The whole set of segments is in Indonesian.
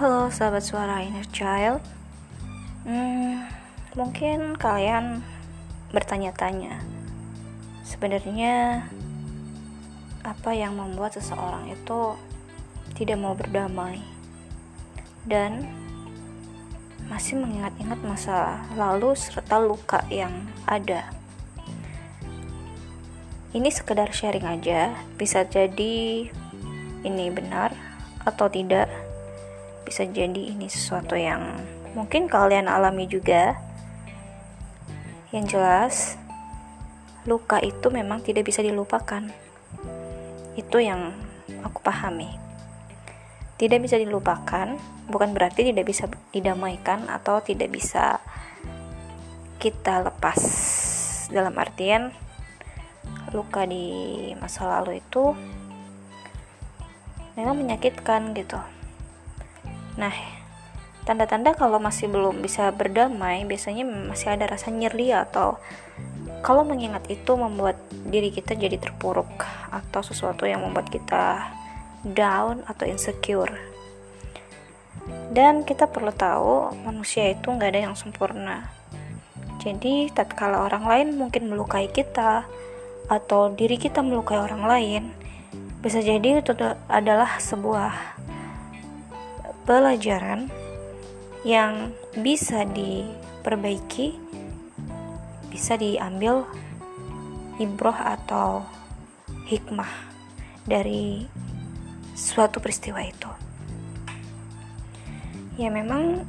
Halo sahabat suara inner child. Hmm, Mungkin kalian bertanya-tanya Sebenarnya Apa yang membuat seseorang itu Tidak mau berdamai? Dan Masih mengingat-ingat masa lalu Serta luka yang ada. Ini sekedar sharing aja Bisa jadi Ini benar Atau tidak bisa jadi ini sesuatu yang mungkin kalian alami juga. Yang jelas, luka itu memang tidak bisa dilupakan. Itu yang aku pahami. Tidak bisa dilupakan bukan berarti tidak bisa didamaikan atau tidak bisa kita lepas. Dalam artian luka di masa lalu itu memang menyakitkan gitu Nah, tanda-tanda kalau masih belum bisa berdamai biasanya masih ada rasa nyeri atau kalau mengingat itu membuat diri kita jadi terpuruk atau sesuatu yang membuat kita down atau insecure. Dan kita perlu tahu manusia itu nggak ada yang sempurna. Jadi, tatkala orang lain mungkin melukai kita atau diri kita melukai orang lain, bisa jadi itu adalah sebuah pelajaran yang bisa diperbaiki, bisa diambil ibroh atau hikmah dari suatu peristiwa itu. Ya memang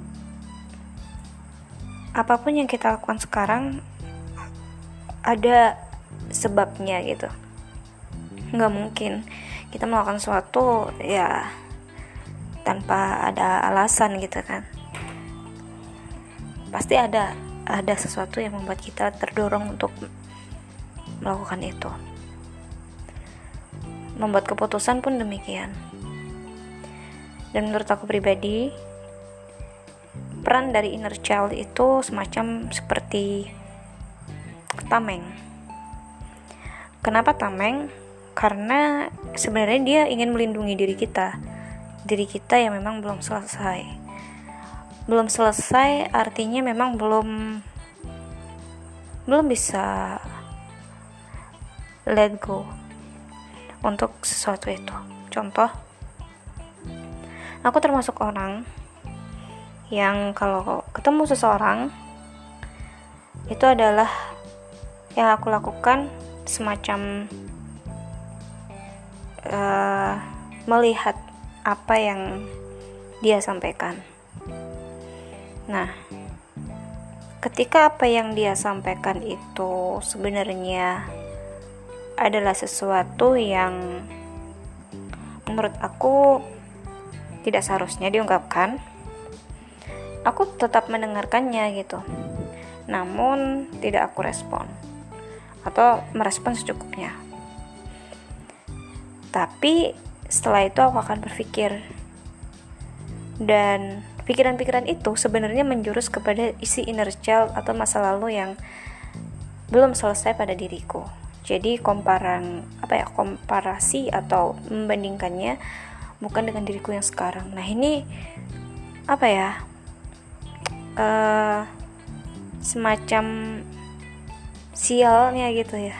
apa pun yang kita lakukan sekarang ada sebabnya gitu. Nggak mungkin kita melakukan sesuatu ya tanpa ada alasan gitu kan. Pasti ada ada sesuatu yang membuat kita terdorong untuk melakukan itu. Membuat keputusan pun demikian. Dan menurut aku pribadi peran dari inner child itu semacam seperti tameng. Kenapa tameng? Karena sebenarnya dia ingin melindungi diri kita diri kita yang memang belum selesai. Belum selesai artinya memang belum belum bisa let go untuk sesuatu itu. Contoh aku termasuk orang yang kalau ketemu seseorang itu adalah yang aku lakukan semacam uh, melihat apa yang dia sampaikan. Nah, ketika apa yang dia sampaikan itu sebenarnya adalah sesuatu yang menurut aku tidak seharusnya diungkapkan, aku tetap mendengarkannya gitu. Namun tidak aku respon atau merespon secukupnya. Tapi setelah itu aku akan berpikir. Dan pikiran-pikiran itu sebenarnya menjurus kepada isi inner child atau masa lalu yang belum selesai pada diriku. Jadi komparan apa ya komparasi atau membandingkannya bukan dengan diriku yang sekarang. Nah ini apa ya uh, semacam sialnya gitu ya.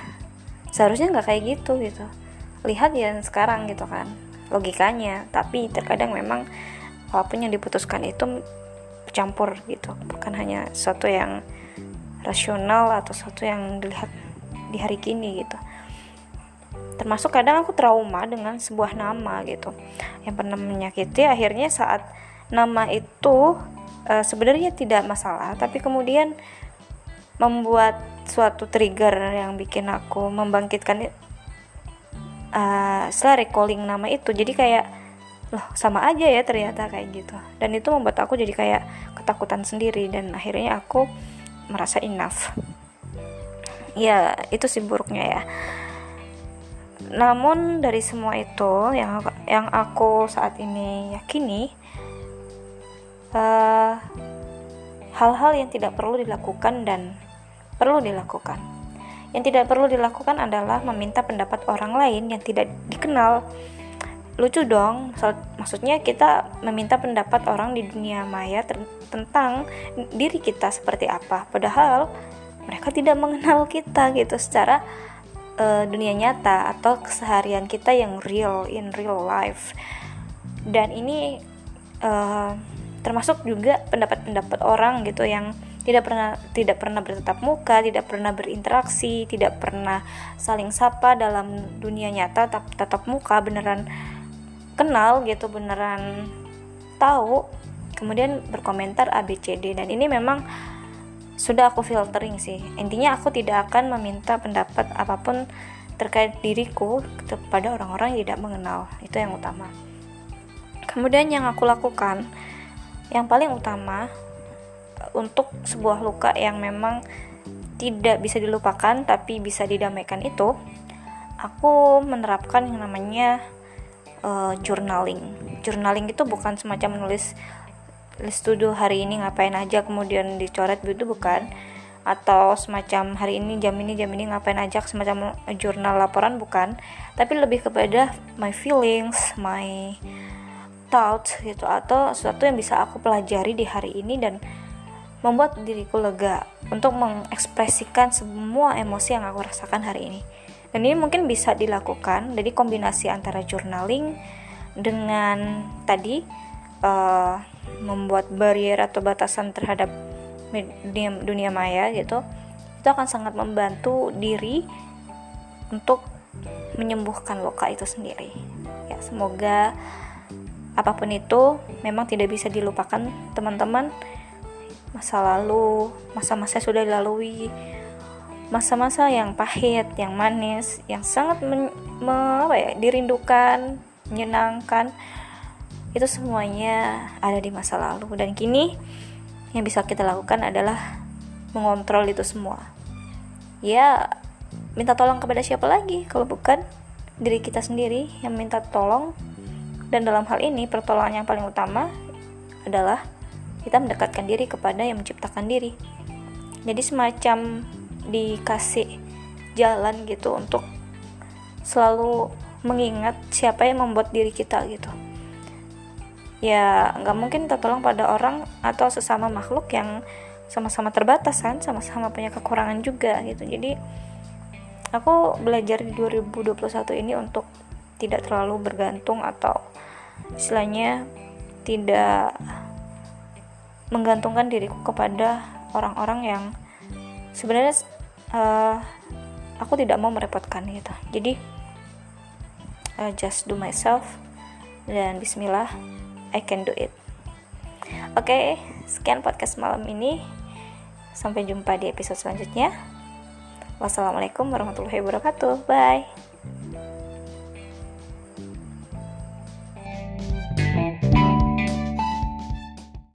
Seharusnya nggak kayak gitu gitu lihat ya sekarang gitu kan logikanya. Tapi terkadang memang apa pun yang diputuskan itu campur gitu. Bukan hanya sesuatu yang rasional atau sesuatu yang dilihat di hari kini gitu. Termasuk kadang aku trauma dengan sebuah nama gitu. Yang pernah menyakiti akhirnya saat nama itu e, sebenarnya tidak masalah tapi kemudian membuat suatu trigger yang bikin aku membangkitkan uh, setelah recalling nama itu jadi kayak loh sama aja ya ternyata kayak gitu. Dan itu membuat aku jadi kayak ketakutan sendiri dan akhirnya aku merasa enough. Ya itu sih buruknya ya. Namun dari semua itu yang yang aku saat ini yakini hal eh, hal-hal yang tidak perlu dilakukan dan perlu dilakukan yang tidak perlu dilakukan adalah meminta pendapat orang lain yang tidak dikenal, lucu dong maksudnya kita meminta pendapat orang di dunia maya tentang diri kita seperti apa. Padahal mereka tidak mengenal kita gitu secara uh, dunia nyata atau keseharian kita yang real in real life. Dan ini uh, termasuk juga pendapat-pendapat orang gitu yang tidak pernah tidak pernah bertatap muka, tidak pernah berinteraksi, tidak pernah saling sapa dalam dunia nyata tatap, tatap muka beneran kenal gitu beneran tahu kemudian berkomentar ABCD dan ini memang sudah aku filtering sih. Intinya aku tidak akan meminta pendapat apa pun terkait diriku kepada orang-orang yang tidak mengenal. Itu yang utama. Kemudian yang aku lakukan yang paling utama untuk sebuah luka yang memang tidak bisa dilupakan tapi bisa didamaikan itu aku menerapkan yang namanya uh, journaling. Journaling itu bukan semacam menulis list to do hari ini ngapain aja kemudian dicoret gitu bukan. Atau semacam hari ini jam ini jam ini ngapain aja semacam jurnal laporan bukan. Tapi lebih kepada my feelings my thoughts gitu atau sesuatu yang bisa aku pelajari di hari ini dan membuat diriku lega untuk mengekspresikan semua emosi yang aku rasakan hari ini. Dan ini mungkin bisa dilakukan jadi kombinasi antara journaling dengan tadi uh, membuat barrier atau batasan terhadap dunia, dunia maya gitu itu akan sangat membantu diri untuk menyembuhkan luka itu sendiri. Ya semoga apa pun itu memang tidak bisa dilupakan teman-teman masa lalu masa-masa sudah dilalui masa-masa yang pahit yang manis yang sangat men, me, apa ya dirindukan menyenangkan. Itu semuanya ada di masa lalu. Dan kini yang bisa kita lakukan adalah mengontrol itu semua. Ya minta tolong kepada siapa lagi kalau bukan diri kita sendiri yang minta tolong. Dan dalam hal ini pertolongan yang paling utama adalah kita mendekatkan diri kepada yang menciptakan diri. Jadi semacam dikasih jalan gitu untuk selalu mengingat siapa yang membuat diri kita gitu. Ya nggak mungkin kita tolong pada orang atau sesama makhluk yang sama-sama terbatas kan sama-sama punya kekurangan juga gitu. Jadi aku belajar di 2021 ini untuk tidak terlalu bergantung atau istilahnya tidak menggantungkan diriku kepada orang-orang yang sebenarnya uh, aku tidak mau merepotkan gitu. Jadi uh, just do myself dan Bismillah I can do it. Oke okay, sekian podcast malam ini. Sampai jumpa di episode selanjutnya. Wassalamualaikum warahmatullahi wabarakatuh. Bye